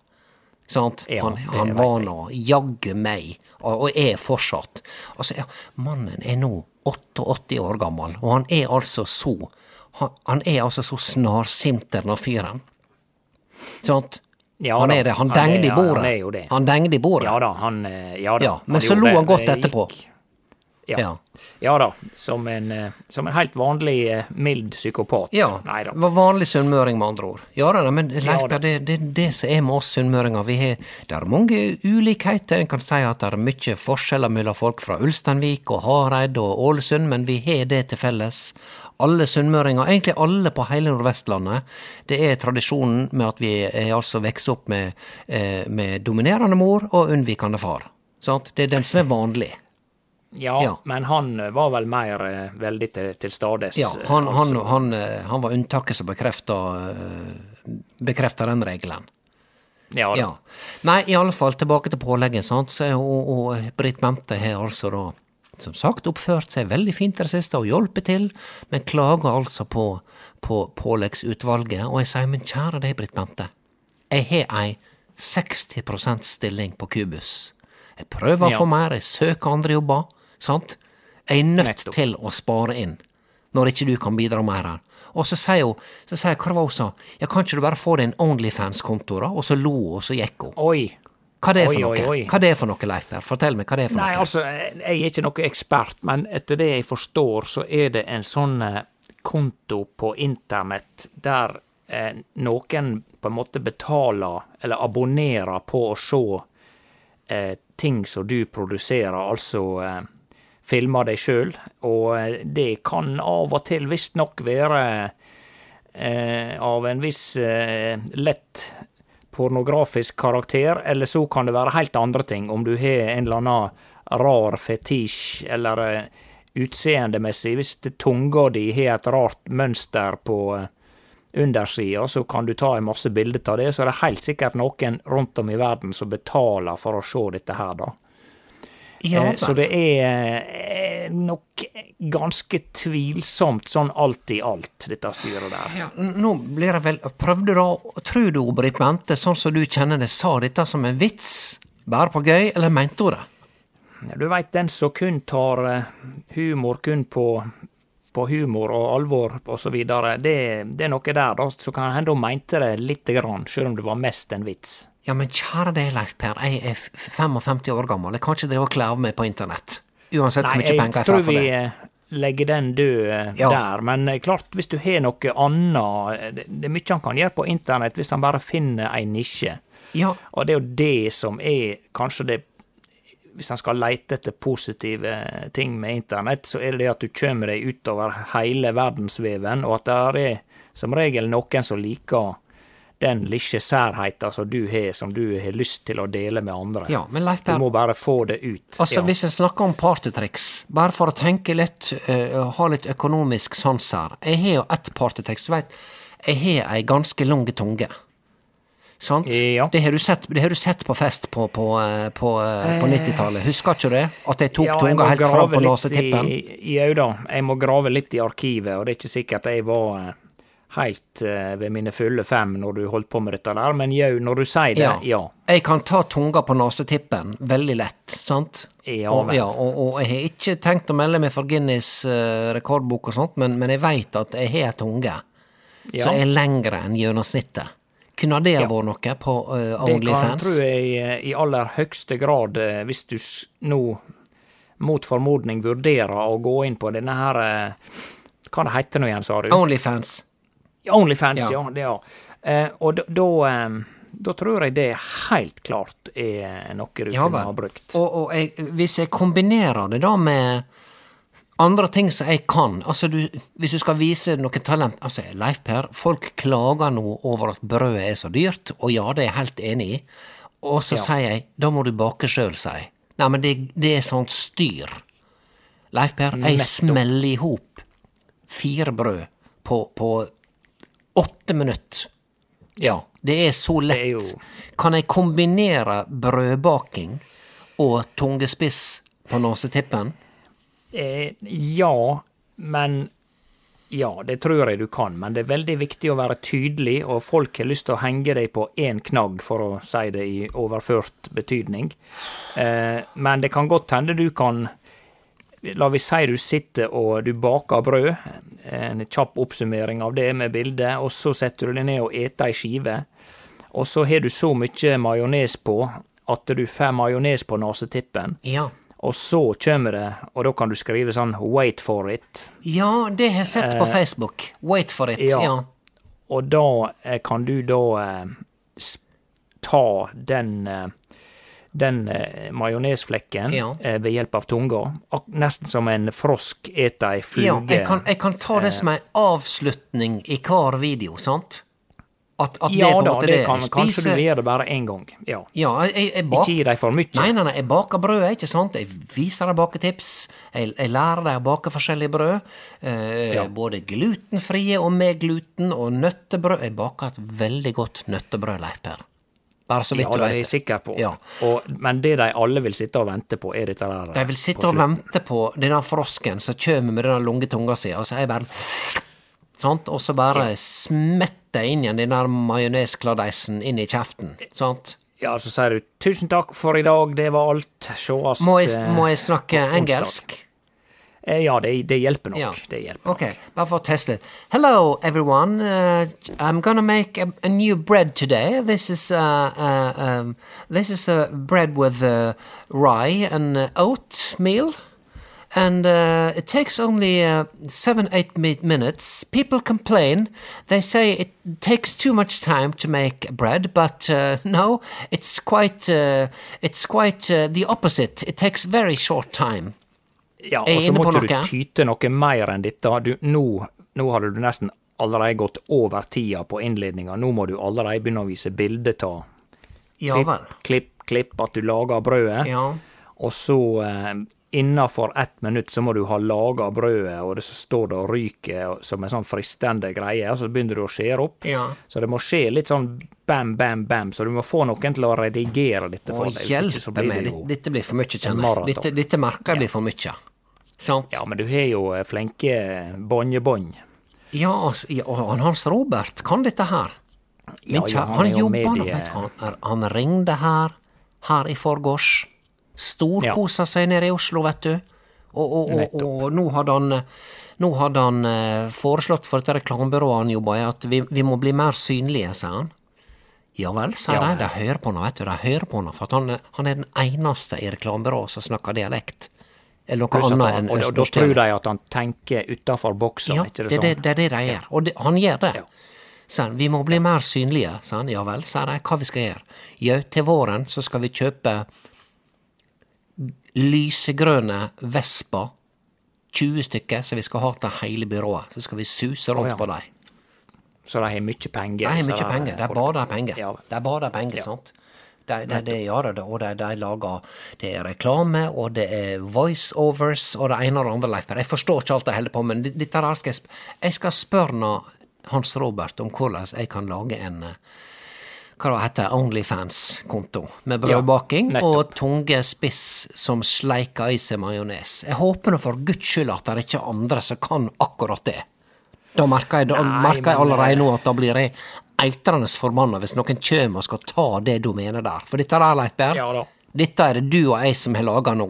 [SPEAKER 2] Sant?
[SPEAKER 3] Ja,
[SPEAKER 2] han han var nå jaggu meg, og, og er fortsatt. Altså, ja, mannen er nå 88 år gammel, og han er altså så Han, han er altså så snarsinter av fyren. Sant?
[SPEAKER 3] Ja
[SPEAKER 2] han er det. Han
[SPEAKER 3] han
[SPEAKER 2] dengde i bordet.
[SPEAKER 3] han.
[SPEAKER 2] Han dengde i bordet.
[SPEAKER 3] Ja da, han eh, Ja da.
[SPEAKER 2] Ja, men så lo han godt etterpå.
[SPEAKER 3] Ja.
[SPEAKER 2] Ja.
[SPEAKER 3] ja. da, som en, eh, som en helt vanlig eh, mild psykopat.
[SPEAKER 2] Ja,
[SPEAKER 3] Nei da.
[SPEAKER 2] det var vanlig sunnmøring med andre ord. Ja da, men Leif det, det er det som er med oss sunnmøringer. Vi har, det er mange ulikheter. En kan si at det er mye forskjeller mellom folk fra Ulsteinvik og Hareid og Ålesund, men vi har det til felles. Alle sunnmøringer, egentlig alle på hele Nordvestlandet, det er tradisjonen med at vi er altså vokser opp med, eh, med dominerende mor og unnvikende far. Sant? Det er den som er vanlig.
[SPEAKER 3] Ja,
[SPEAKER 2] Ja.
[SPEAKER 3] men han eh, var vel mer eh, veldig til, til stades.
[SPEAKER 2] Ja,
[SPEAKER 3] eh,
[SPEAKER 2] han, han, han, eh, han var unntaket som bekrefta bekrefta den regelen.
[SPEAKER 3] Ja.
[SPEAKER 2] Ja. Nei, i alle fall tilbake til pålegget, sant. Så, og, og Britt Mente har altså da, som sagt, oppført seg veldig fint i det siste og hjulpet til, men klager altså på, på påleggsutvalget. Og jeg sier, men kjære deg, Britt Bente, jeg har ei 60% stilling på Kubus. Jeg prøver å
[SPEAKER 3] Ja.
[SPEAKER 2] få mer, jeg søker andre jobber, sant. Jeg er nødt
[SPEAKER 3] Nettopp.
[SPEAKER 2] til å spare inn, når ikke du kan bidra mer her. Og så sier hun, så sier sa, ja, kan ikke du bare få deg en Onlyfans-konto, da? Og så lo og så gikk hun.
[SPEAKER 3] Oi.
[SPEAKER 2] Hva det er for
[SPEAKER 3] oi,
[SPEAKER 2] noe?
[SPEAKER 3] oi.
[SPEAKER 2] Hva det er for noe, Leif Per? Fortell meg hva det er for
[SPEAKER 3] Nei,
[SPEAKER 2] noe.
[SPEAKER 3] altså, jeg er ikke noen ekspert, men etter det jeg forstår, så er det en sånn eh, konto på internett der eh, noen på en måte betaler, eller abonnerer på å se eh, ting som du produserer, altså eh, filmer deg sjøl, og eh, det kan av og til visstnok være eh, av en viss eh, lett pornografisk karakter, eller så kan det være helt andre ting. Om du har en eller annen rar fetisj, eller eh, utseendemessig, hvis tunga di har et rart mønster på eh, undersida, så kan du ta en masse bilder av det. Så er det helt sikkert noen rundt om i verden som betaler for å se dette her, da.
[SPEAKER 2] Ja,
[SPEAKER 3] Eh, Så det er eh, nok ganske tvilsomt sånn alt i alt, dette styret der.
[SPEAKER 2] ja, nå blir det vel Prøvde da, tror du Britt Mente, sånn som du kjenner det, sa dette som en vits? Bare på gøy, eller mente hun det?
[SPEAKER 3] Du veit, den som kun tar eh, humor kun på, på humor og alvor osv., det, det er noe der da, så kan hende hun mente det lite grann, sjøl om det var mest en vits.
[SPEAKER 2] Ja, men kjære deg, Leif Per, jeg er 55 år gammel, jeg kan ikke drive og kle av meg på internett. Uansett hvor mye penger jeg får for det.
[SPEAKER 3] vi legger den død eh,
[SPEAKER 2] Ja.
[SPEAKER 3] der, men eh, klart, hvis du har noe annet eh, Det det er mye han kan gjøre på internett hvis han bare finner ei nisje.
[SPEAKER 2] Ja,
[SPEAKER 3] Og det er jo det som er kanskje det Hvis han skal leite etter positive ting med internett, så er det det at du kommer deg utover hele verdensveven, og at det er som regel noen som liker den lille særheita som du har, som du har lyst til å dele med andre.
[SPEAKER 2] ja, men Leif
[SPEAKER 3] Du må bare få det ut.
[SPEAKER 2] Altså,
[SPEAKER 3] Ja.
[SPEAKER 2] hvis en snakker om partytriks, bare for å tenke litt, uh, ha litt økonomisk sans her. Jeg har jo ett partytriks, du veit. Jeg har ei ganske lang tunge. Sant?
[SPEAKER 3] Ja.
[SPEAKER 2] Det har du sett, det har du sett på fest på, på, eh, på, eh, på 90-tallet. Husker ikke du det? At jeg tok
[SPEAKER 3] Ja,
[SPEAKER 2] tunga helt fram på nesetippen?
[SPEAKER 3] Jau da. Jeg må grave litt i arkivet, og det er ikke sikkert jeg var eh, helt eh, ved mine fulle fem når du holdt på med dette der, men jau, når du sier det, ja.
[SPEAKER 2] Jeg kan ta tunga på nesetippen veldig lett, sant?
[SPEAKER 3] Ja
[SPEAKER 2] og, ja, og, og jeg har ikke tenkt å melde meg for Guinness uh, rekordbok og sånt, men, men jeg veit at jeg har tunge
[SPEAKER 3] Ja.
[SPEAKER 2] som er lengre enn gjennomsnittet. Kunne det ha
[SPEAKER 3] Ja.
[SPEAKER 2] vært noe på uh,
[SPEAKER 3] Det kan,
[SPEAKER 2] Onlyfans?
[SPEAKER 3] tror jeg, eh, i aller høgste grad, uh, hvis du nå mot formodning vurderer å gå inn på denne her uh, Hva det heter nå igjen, sa du?
[SPEAKER 2] Onlyfans.
[SPEAKER 3] Onlyfans,
[SPEAKER 2] Ja.
[SPEAKER 3] ja. det, ja. Eh, og da- da tror jeg det helt klart er noe du
[SPEAKER 2] Ja
[SPEAKER 3] kunne ha brukt.
[SPEAKER 2] Og, og jeg, hvis jeg kombinerer det da med andre ting som jeg kan Altså, du, hvis du skal vise noe talent Altså, Leif Per, folk klager nå over at brødet er så dyrt, og ja, det er jeg helt enig i. Og så
[SPEAKER 3] Ja.
[SPEAKER 2] sier jeg, da må du bake sjøl, sier jeg. Nei, men det, det er sånt styr. Leif Per, jeg smeller i hop fire brød på, på åtte minutter. Ja, det er så lett.
[SPEAKER 3] Er jo-
[SPEAKER 2] Kan jeg kombinere brødbaking og tungespiss på nesetippen?
[SPEAKER 3] Eh, ja, men Ja, det tror jeg du kan, men det er veldig viktig å være tydelig, og folk har lyst til å henge deg på én knagg, for å si det i overført betydning. Eh, men det kan godt hende du kan La vi si du sitter og du baker brød. En kjapp oppsummering av det med bildet, og så setter du deg ned og eter ei skive. Og så har du så mye majones på at du får majones på nesetippen.
[SPEAKER 2] Ja.
[SPEAKER 3] Og så kommer det, og da kan du skrive sånn 'wait for it'.
[SPEAKER 2] Ja, det har jeg sett på Facebook. Wait for it. Ja.
[SPEAKER 3] Eh, ja. Og da eh, kan du da eh, ta den eh, den eh, majonesflekken
[SPEAKER 2] Ja.
[SPEAKER 3] eh, ved hjelp av tunga, ak nesten som en frosk eter ei
[SPEAKER 2] Ja,
[SPEAKER 3] fluge.
[SPEAKER 2] jeg kan, jeg kan ta det som en avslutning i hver video, sant? At, at
[SPEAKER 3] ja
[SPEAKER 2] det,
[SPEAKER 3] da, det kan,
[SPEAKER 2] jeg
[SPEAKER 3] kanskje du gjør det bare én gang. Ja.
[SPEAKER 2] Ja, jeg, jeg, bak...
[SPEAKER 3] Ikke gi dem for mye.
[SPEAKER 2] Nei, nei, nei, jeg baker brødet, ikke sant? Jeg viser dem baketips. Jeg, jeg lærer dem å bake forskjellige brød. Eh,
[SPEAKER 3] Ja.
[SPEAKER 2] Både glutenfrie og med gluten, og nøttebrød. Jeg baker et veldig godt nøttebrød, Leif Per. Bare så vidt
[SPEAKER 3] Ja,
[SPEAKER 2] du
[SPEAKER 3] det er jeg sikker på.
[SPEAKER 2] Ja.
[SPEAKER 3] Og, men det de alle vil sitte og vente på, er dette der.
[SPEAKER 2] De vil sitte og vente på denne frosken som kommer med denne lange tunga si, og så er jeg bare Sant? Og så bare smetter jeg inn igjen den der majoneskladeisen inn i kjeften. Sant?
[SPEAKER 3] Ja, så sier du 'tusen takk for i dag, det var alt', sjåast
[SPEAKER 2] Må jeg,
[SPEAKER 3] eh,
[SPEAKER 2] må jeg snakke engelsk?
[SPEAKER 3] Eh, Ja, det, det hjelper nok.
[SPEAKER 2] Ja.
[SPEAKER 3] Det hjelper.
[SPEAKER 2] Ok, bare for å teste litt. Hello, everyone. Uh, I'm gonna make a, a new bread today. This is uh, uh, um, this is uh, bread with uh, rye and uh, oatmeal, and uh, it takes only uh, seven eight mi- minutes. People complain. They say it takes too much time to make bread, but uh, no, it's quite uh, it's quite uh, the opposite. It takes very short time.
[SPEAKER 3] Ja, og så måtte du tyte noe mer enn dette. Du, nå, nå hadde du nesten allerede gått over tida på innledninga. Nå må du allerede begynne å vise bilde av
[SPEAKER 2] Ja
[SPEAKER 3] klipp, klipp, klipp, at du lager brødet.
[SPEAKER 2] Ja.
[SPEAKER 3] Og så eh, innafor ett minutt så må du ha laga brødet, og det så står det og ryker som en sånn fristende greie, og så begynner du å skjære opp.
[SPEAKER 2] Ja.
[SPEAKER 3] Så det må skje litt sånn bam, bam, bam, så du må få noen til å redigere dette for deg.
[SPEAKER 2] hjelpe meg. Dette, blir for mye, kjenner jeg. Dette, dette merker jeg blir for mye. Sant?
[SPEAKER 3] Ja, men du har jo eh, flinke båndjebånd.
[SPEAKER 2] Ja, altså, ja, han Hans Robert kan dette her.
[SPEAKER 3] Ja,
[SPEAKER 2] Min
[SPEAKER 3] ja,
[SPEAKER 2] kjære,
[SPEAKER 3] han
[SPEAKER 2] han
[SPEAKER 3] er jo
[SPEAKER 2] jobber nå,
[SPEAKER 3] medie-
[SPEAKER 2] Han, han ringte her, her i forgårs. Storkosa seg nede i Oslo, vet du. Og, og, og, og nå hadde han nå hadde han uh, foreslått for dette reklamebyrået han jobba i, at vi, vi må bli mer synlige, sa han. Ja vel, sa
[SPEAKER 3] Ja.
[SPEAKER 2] de. De hører på han, vet du. De hører på han, for han, han er den eneste i reklamebyrået som snakker dialekt. Eller noe annet enn
[SPEAKER 3] Og da- tror de at han tenker utafor boksen,
[SPEAKER 2] Ja,
[SPEAKER 3] ikke
[SPEAKER 2] det,
[SPEAKER 3] det
[SPEAKER 2] det,
[SPEAKER 3] sånn?
[SPEAKER 2] det er det de gjør. Og det, han gjør det.
[SPEAKER 3] Ja.
[SPEAKER 2] Sånn, vi må bli mer synlige. Sa han, ja vel, sa de, hva vi skal gjøre? Jau, til våren så skal vi kjøpe lysegrønne Vespa, 20 stykker, som vi skal ha til hele byrået. Så skal vi suse rundt
[SPEAKER 3] oh, ja.
[SPEAKER 2] på dem.
[SPEAKER 3] Så de har mye penger?
[SPEAKER 2] De har mye penger. De bader penger.
[SPEAKER 3] Ja.
[SPEAKER 2] De bader penger,
[SPEAKER 3] Ja.
[SPEAKER 2] sant. De, de, de gjør det, og de, de lager Det er reklame, og det er voiceovers, og det ene og det andre. Leif Jeg forstår ikke alt de holder på med, men dette her skal jeg, jeg skal spørre Hans Robert om hvordan jeg kan lage en eh, hva heter, Onlyfans-konto, med brødbaking
[SPEAKER 3] ja,
[SPEAKER 2] og tunge spiss som sleiker i seg majones. Jeg håper nå for guds skyld at det ikke er andre som kan akkurat det. Da merker jeg, da
[SPEAKER 3] Nei,
[SPEAKER 2] merker jeg allerede
[SPEAKER 3] eh,
[SPEAKER 2] nå at da blir jeg eitrende forbanna hvis noen kjem og skal ta det domenet der. For dette der, Leif Berr,
[SPEAKER 3] Ja
[SPEAKER 2] dette er det du og jeg som har laga nå.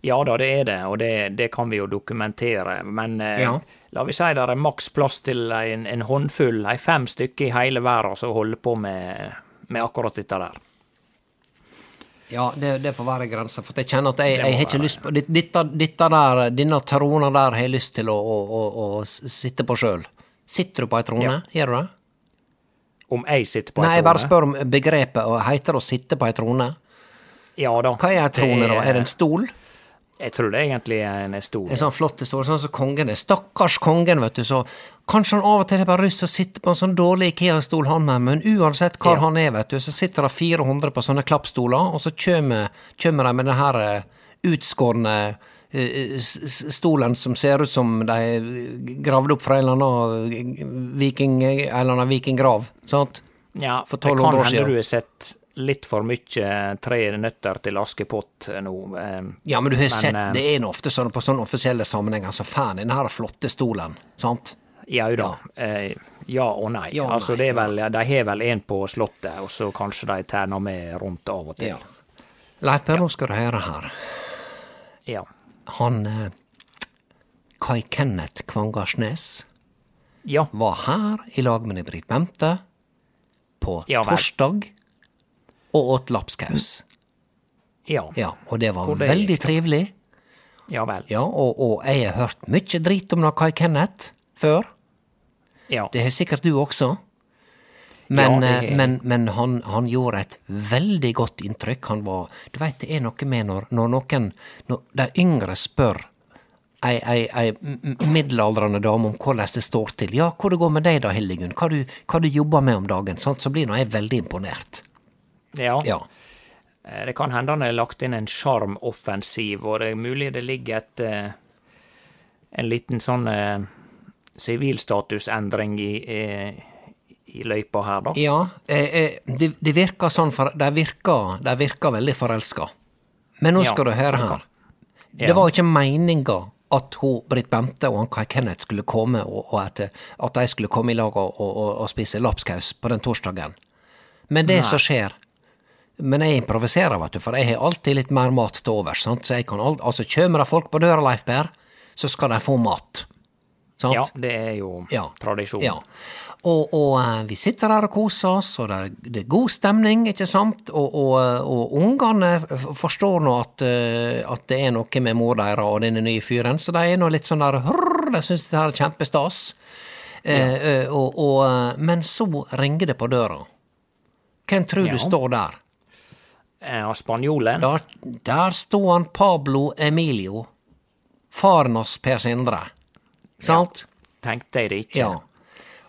[SPEAKER 3] Ja da, det er det, og det, det kan vi jo dokumentere. Men eh,
[SPEAKER 2] Ja.
[SPEAKER 3] la vi si det er maks plass til en, en håndfull, ei fem stykker i hele verden som holder på med, med akkurat dette der.
[SPEAKER 2] Ja, det, det får være grensa, for jeg kjenner at jeg, jeg har ikke
[SPEAKER 3] være.
[SPEAKER 2] lyst på Dette, dette, der, denne trona der har jeg lyst til å, å, å, å sitte på sjøl. Sitter du på ei trone?
[SPEAKER 3] Ja.
[SPEAKER 2] Gjør du det?
[SPEAKER 3] Om jeg sitter på
[SPEAKER 2] Nei, jeg bare spør om begrepet, og heter det å sitte på ei trone?
[SPEAKER 3] Ja da.
[SPEAKER 2] Hva er ei trone, da? Er det en stol?
[SPEAKER 3] Jeg tror det egentlig er en stol.
[SPEAKER 2] En sånn flott stol, sånn som kongen er. Stakkars kongen, vet du, så kanskje han av og til har bare lyst til å sitte på en sånn dårlig Ikea-stol, han med, men uansett hvor
[SPEAKER 3] Ja.
[SPEAKER 2] han er, vet du, så sitter det 400 på sånne klappstoler, og så kjømer de med den her eh, utskårne eh, stolen som ser ut som de er gravd opp fra en eller annen viking, en eller annen vikinggrav, sant?
[SPEAKER 3] Ja,
[SPEAKER 2] for
[SPEAKER 3] det kan
[SPEAKER 2] 1200 år
[SPEAKER 3] hende du har sett litt for mye Tre nøtter til Askepott nå. eh,
[SPEAKER 2] Ja, men du har
[SPEAKER 3] Men,
[SPEAKER 2] sett,
[SPEAKER 3] eh,
[SPEAKER 2] det er nå ofte sånn på sånne offisielle sammenhenger, så faen, den her flotte stolen, sant?
[SPEAKER 3] Jau da. Ja. ja og nei.
[SPEAKER 2] Ja og
[SPEAKER 3] altså,
[SPEAKER 2] nei,
[SPEAKER 3] det vel, De har vel en på Slottet, og så kanskje de terner med rundt av og til.
[SPEAKER 2] Ja. Leif Per, nå skal du høre her.
[SPEAKER 3] Ja.
[SPEAKER 2] Han eh, Kai Kenneth Kvangarsnes
[SPEAKER 3] Ja.
[SPEAKER 2] var her i lag med Britt Bente på
[SPEAKER 3] Ja
[SPEAKER 2] torsdag og åt lapskaus.
[SPEAKER 3] Ja.
[SPEAKER 2] Ja, og det var
[SPEAKER 3] det
[SPEAKER 2] veldig trivelig.
[SPEAKER 3] Ja vel.
[SPEAKER 2] Ja, og, og jeg har hørt mye drit om Kai Kenneth før.
[SPEAKER 3] Ja.
[SPEAKER 2] Det har sikkert du også. Men,
[SPEAKER 3] Ja,
[SPEAKER 2] eh, men, men han, han gjorde et veldig godt inntrykk. Han var Du veit det er noe med når, når noen Når de yngre spør ei, ei, ei middelaldrende dame om hvordan det står til. Ja, hvor det går med deg da, Hildegunn? Hva du, hva du jobber med om dagen? Sant? Så blir nå jeg veldig imponert.
[SPEAKER 3] ja.
[SPEAKER 2] Ja.
[SPEAKER 3] Eh, Det kan hende han har lagt inn en sjarmoffensiv, og det er mulig det ligger et eh, en liten sånn sivilstatusendring i, eh, i løypa her, da.
[SPEAKER 2] Ja, eh, eh, det, det virker sånn for De virker, de virker veldig forelska. Men nå
[SPEAKER 3] Ja,
[SPEAKER 2] skal du høre her.
[SPEAKER 3] Ja.
[SPEAKER 2] Det var ikke meninga at hun, Britt Bente og han Kai Kenneth skulle komme, og, og at, at de skulle komme i lag og, og, og, og spise lapskaus på den torsdagen. Men det som skjer Men jeg improviserer, vet du, for jeg har alltid litt mer mat til overs. sant? Så jeg kan alt, altså Kommer det folk på døra, Leif Per, så skal de få mat. Sant?
[SPEAKER 3] Ja, det er jo
[SPEAKER 2] Ja.
[SPEAKER 3] tradisjon.
[SPEAKER 2] Ja. Og, og eh, vi sitter der og koser oss, og det er, det er god stemning, ikke sant? Og, og, eh, og ungene forstår nå at, eh, at det er noe med mor deres og denne nye fyren, så de er nå litt sånn der hrrr, De syns det her er kjempestas. Ja. eh, men så ringer det på døra. Hvem tror
[SPEAKER 3] Ja.
[SPEAKER 2] du står der?
[SPEAKER 3] Eh, spanjolen
[SPEAKER 2] Der, der sto han Pablo Emilio, faren hos Per Sindre. Sant?
[SPEAKER 3] tenkte jeg det ikke.
[SPEAKER 2] Ja.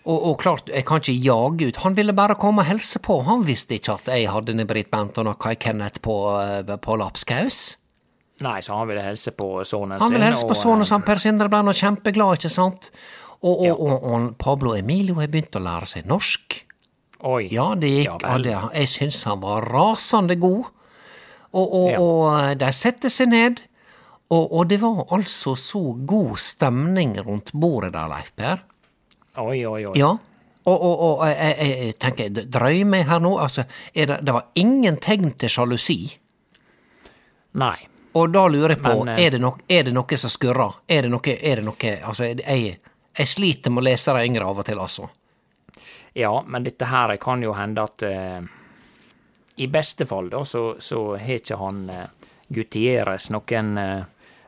[SPEAKER 2] Og, og klart, jeg kan ikke jage ut. Han ville bare komme og helse på. Han visste ikke at jeg hadde Britt Benton og Kai Kenneth på, eh, på lapskaus.
[SPEAKER 3] Nei, så han ville helse på sønnen sin.
[SPEAKER 2] Han ville helse på
[SPEAKER 3] og,
[SPEAKER 2] sønnen
[SPEAKER 3] eh,
[SPEAKER 2] sin, Per Sindre ble nå kjempeglad, ikke sant? Og, og, og, og han Pablo Emilio har begynt å lære seg norsk.
[SPEAKER 3] Oi.
[SPEAKER 2] Ja, det gikk.
[SPEAKER 3] Ja
[SPEAKER 2] Ja, det, jeg syns han var rasende god. Og, og,
[SPEAKER 3] Ja.
[SPEAKER 2] og de setter seg ned, og, og det var altså så god stemning rundt bordet der, Leif Per.
[SPEAKER 3] Oi, oi, oi.
[SPEAKER 2] Ja. Og, og, og jeg, jeg, jeg tenker, drøy meg her nå, altså, det, det var ingen tegn til sjalusi.
[SPEAKER 3] Nei.
[SPEAKER 2] Og da lurer jeg på,
[SPEAKER 3] Men, eh,
[SPEAKER 2] er, det no, er det noe som skurrer? Er det noe, er det noe Altså, jeg, jeg sliter med å lese de yngre av og til, altså.
[SPEAKER 3] Ja, men dette her kan jo hende at eh, I beste fall, da, så, så har ikke han eh, Gutieres noen eh,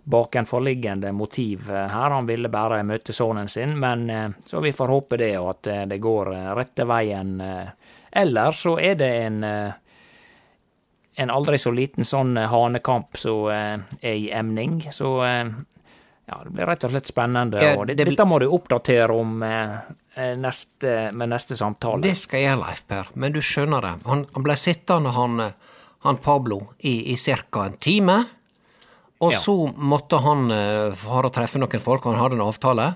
[SPEAKER 3] bakenforliggende motiv eh, her. Han ville bare møte sønnen sin, men eh, så vi får håpe det, og at eh, det går rette veien. Eller så er det en en aldri så liten sånn hanekamp som er i emning. Så ja, det blir rett og slett spennende.
[SPEAKER 2] Ja,
[SPEAKER 3] og det,
[SPEAKER 2] det
[SPEAKER 3] dette må du oppdatere om neste, med neste samtale.
[SPEAKER 2] Det skal jeg gjøre, Leif Per, men du skjønner det. Han, han ble sittende, han, han Pablo, i, i ca. en time. Og
[SPEAKER 3] Ja.
[SPEAKER 2] så måtte han uh, å og treffe noen folk, og han hadde en avtale.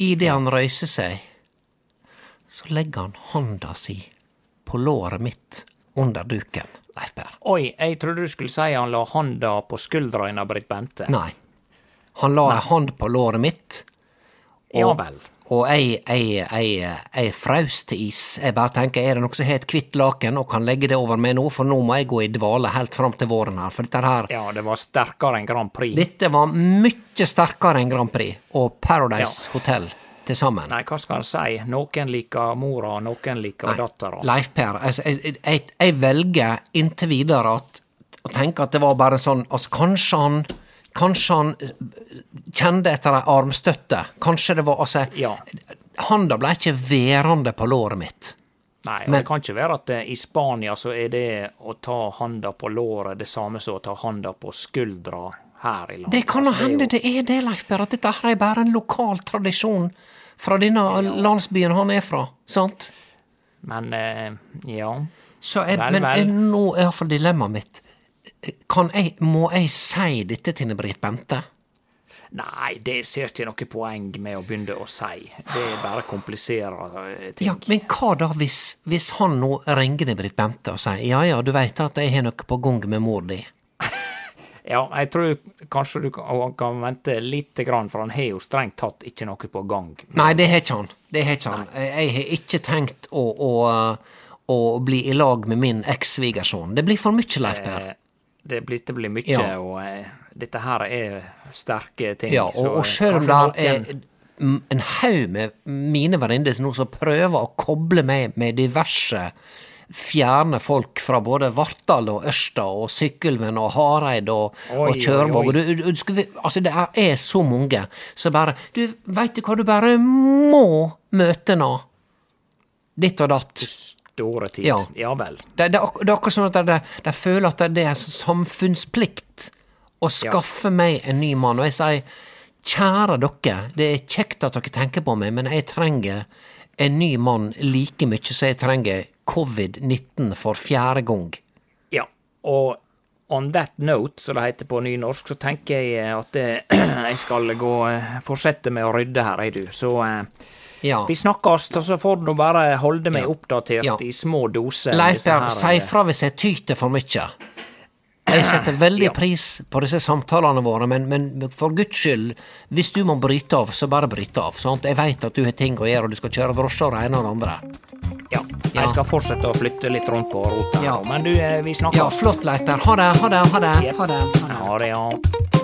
[SPEAKER 2] Idet han røyser seg, så legger han hånda si på låret mitt under duken, Leif Per.
[SPEAKER 3] Oi, jeg trodde du skulle si han la hånda på skuldra av Britt Bente.
[SPEAKER 2] Nei. Han la ei hånd på låret mitt,
[SPEAKER 3] Ja vel.
[SPEAKER 2] Og jeg, jeg, jeg, jeg fraus til is. Jeg bare tenker, er det noen som har et hvitt laken og kan legge det over meg nå, for nå må jeg gå i dvale helt fram til våren her, for dette her
[SPEAKER 3] Ja, det var sterkere enn Grand Prix.
[SPEAKER 2] Dette var mye sterkere enn Grand Prix og Paradise Hotel til sammen.
[SPEAKER 3] Nei, hva skal en si? Noen liker mora, noen liker dattera.
[SPEAKER 2] Leif Per, altså, jeg, jeg, jeg velger inntil videre at, å tenke at det var bare sånn altså, Kanskje han Kanskje han kjende kjente etter ei armstøtte. Kanskje det var altså
[SPEAKER 3] Ja.
[SPEAKER 2] Handa ble ikke værende på låret mitt.
[SPEAKER 3] Nei, og
[SPEAKER 2] Men-
[SPEAKER 3] det kan ikke være at eh, i Spania så er det å ta handa på låret det samme som å ta handa på skuldra her i landet.
[SPEAKER 2] Det kan
[SPEAKER 3] Altså,
[SPEAKER 2] hende det er det, Leif Berr, at dette her er bare en lokal tradisjon fra denne landsbyen han er fra, sant?
[SPEAKER 3] Men eh, ja.
[SPEAKER 2] Så jeg,
[SPEAKER 3] Vel,
[SPEAKER 2] men
[SPEAKER 3] vel.
[SPEAKER 2] nå er iallfall dilemmaet mitt. Kan jeg, må jeg si dette til Britt Bente?
[SPEAKER 3] Nei, det ser ikke noe poeng med å begynne å si. Det bare kompliserer eh, ting.
[SPEAKER 2] Ja, men hva da hvis, hvis han nå ringer Britt Bente og sier ja ja, du veit at jeg har noe på gang med mor di?
[SPEAKER 3] Ja, jeg tror kanskje du kan, kan vente lite grann, for han har jo strengt tatt ikke noe på gang.
[SPEAKER 2] Nei, det har ikke han. Det har ikke han. Jeg har ikke tenkt å, å, å bli i lag med min eks-svigersønn. Det blir for mye, Leif Per.
[SPEAKER 3] Eh, Det blir, det blir mye,
[SPEAKER 2] Ja.
[SPEAKER 3] og eh, dette her er sterke ting.
[SPEAKER 2] Ja, og, og
[SPEAKER 3] eh,
[SPEAKER 2] sjøl om det er en haug med mine venninner nå som prøver å koble meg med diverse fjerne folk fra både Vartdal og Ørsta og Sykkylven og Hareid og,
[SPEAKER 3] Oi,
[SPEAKER 2] og Kjørvåg.
[SPEAKER 3] oi.
[SPEAKER 2] Du, du, altså det er så mange som bare Du, veit du hva, du bare må møte nå. Ditt og datt.
[SPEAKER 3] Store tid.
[SPEAKER 2] Ja.
[SPEAKER 3] Ja, vel.
[SPEAKER 2] Det, det, det er akkurat sånn at de, føler at det er samfunnsplikt å skaffe meg en ny mann. Og jeg sier, kjære dere, det er kjekt at dere tenker på meg, men jeg trenger en ny mann like mye som jeg trenger covid-19 for fjerde gang.
[SPEAKER 3] Ja, og on that note, som det heter på nynorsk, så tenker jeg at jeg skal gå eh, fortsette med å rydde her, jeg du. Så eh,
[SPEAKER 2] Ja.
[SPEAKER 3] vi snakkes, og så får du bare holde meg oppdatert
[SPEAKER 2] Ja.
[SPEAKER 3] i små doser.
[SPEAKER 2] Leif si
[SPEAKER 3] eh,
[SPEAKER 2] fra hvis jeg tyter for mye. Jeg setter veldig pris på disse samtalene våre, men, men for guds skyld, hvis du må bryte av, så bare bryte av. Sant? Jeg veit at du har ting å gjøre, og du skal kjøre drosje og det ene og det andre.
[SPEAKER 3] Ja, jeg skal fortsette å flytte litt rundt på rota,
[SPEAKER 2] Ja.
[SPEAKER 3] men du, eh, vi snakkes.
[SPEAKER 2] Ja, flott, Leif Per. Ha det, ha det, ha det. Ha det, ha det.
[SPEAKER 3] Ha det, ja.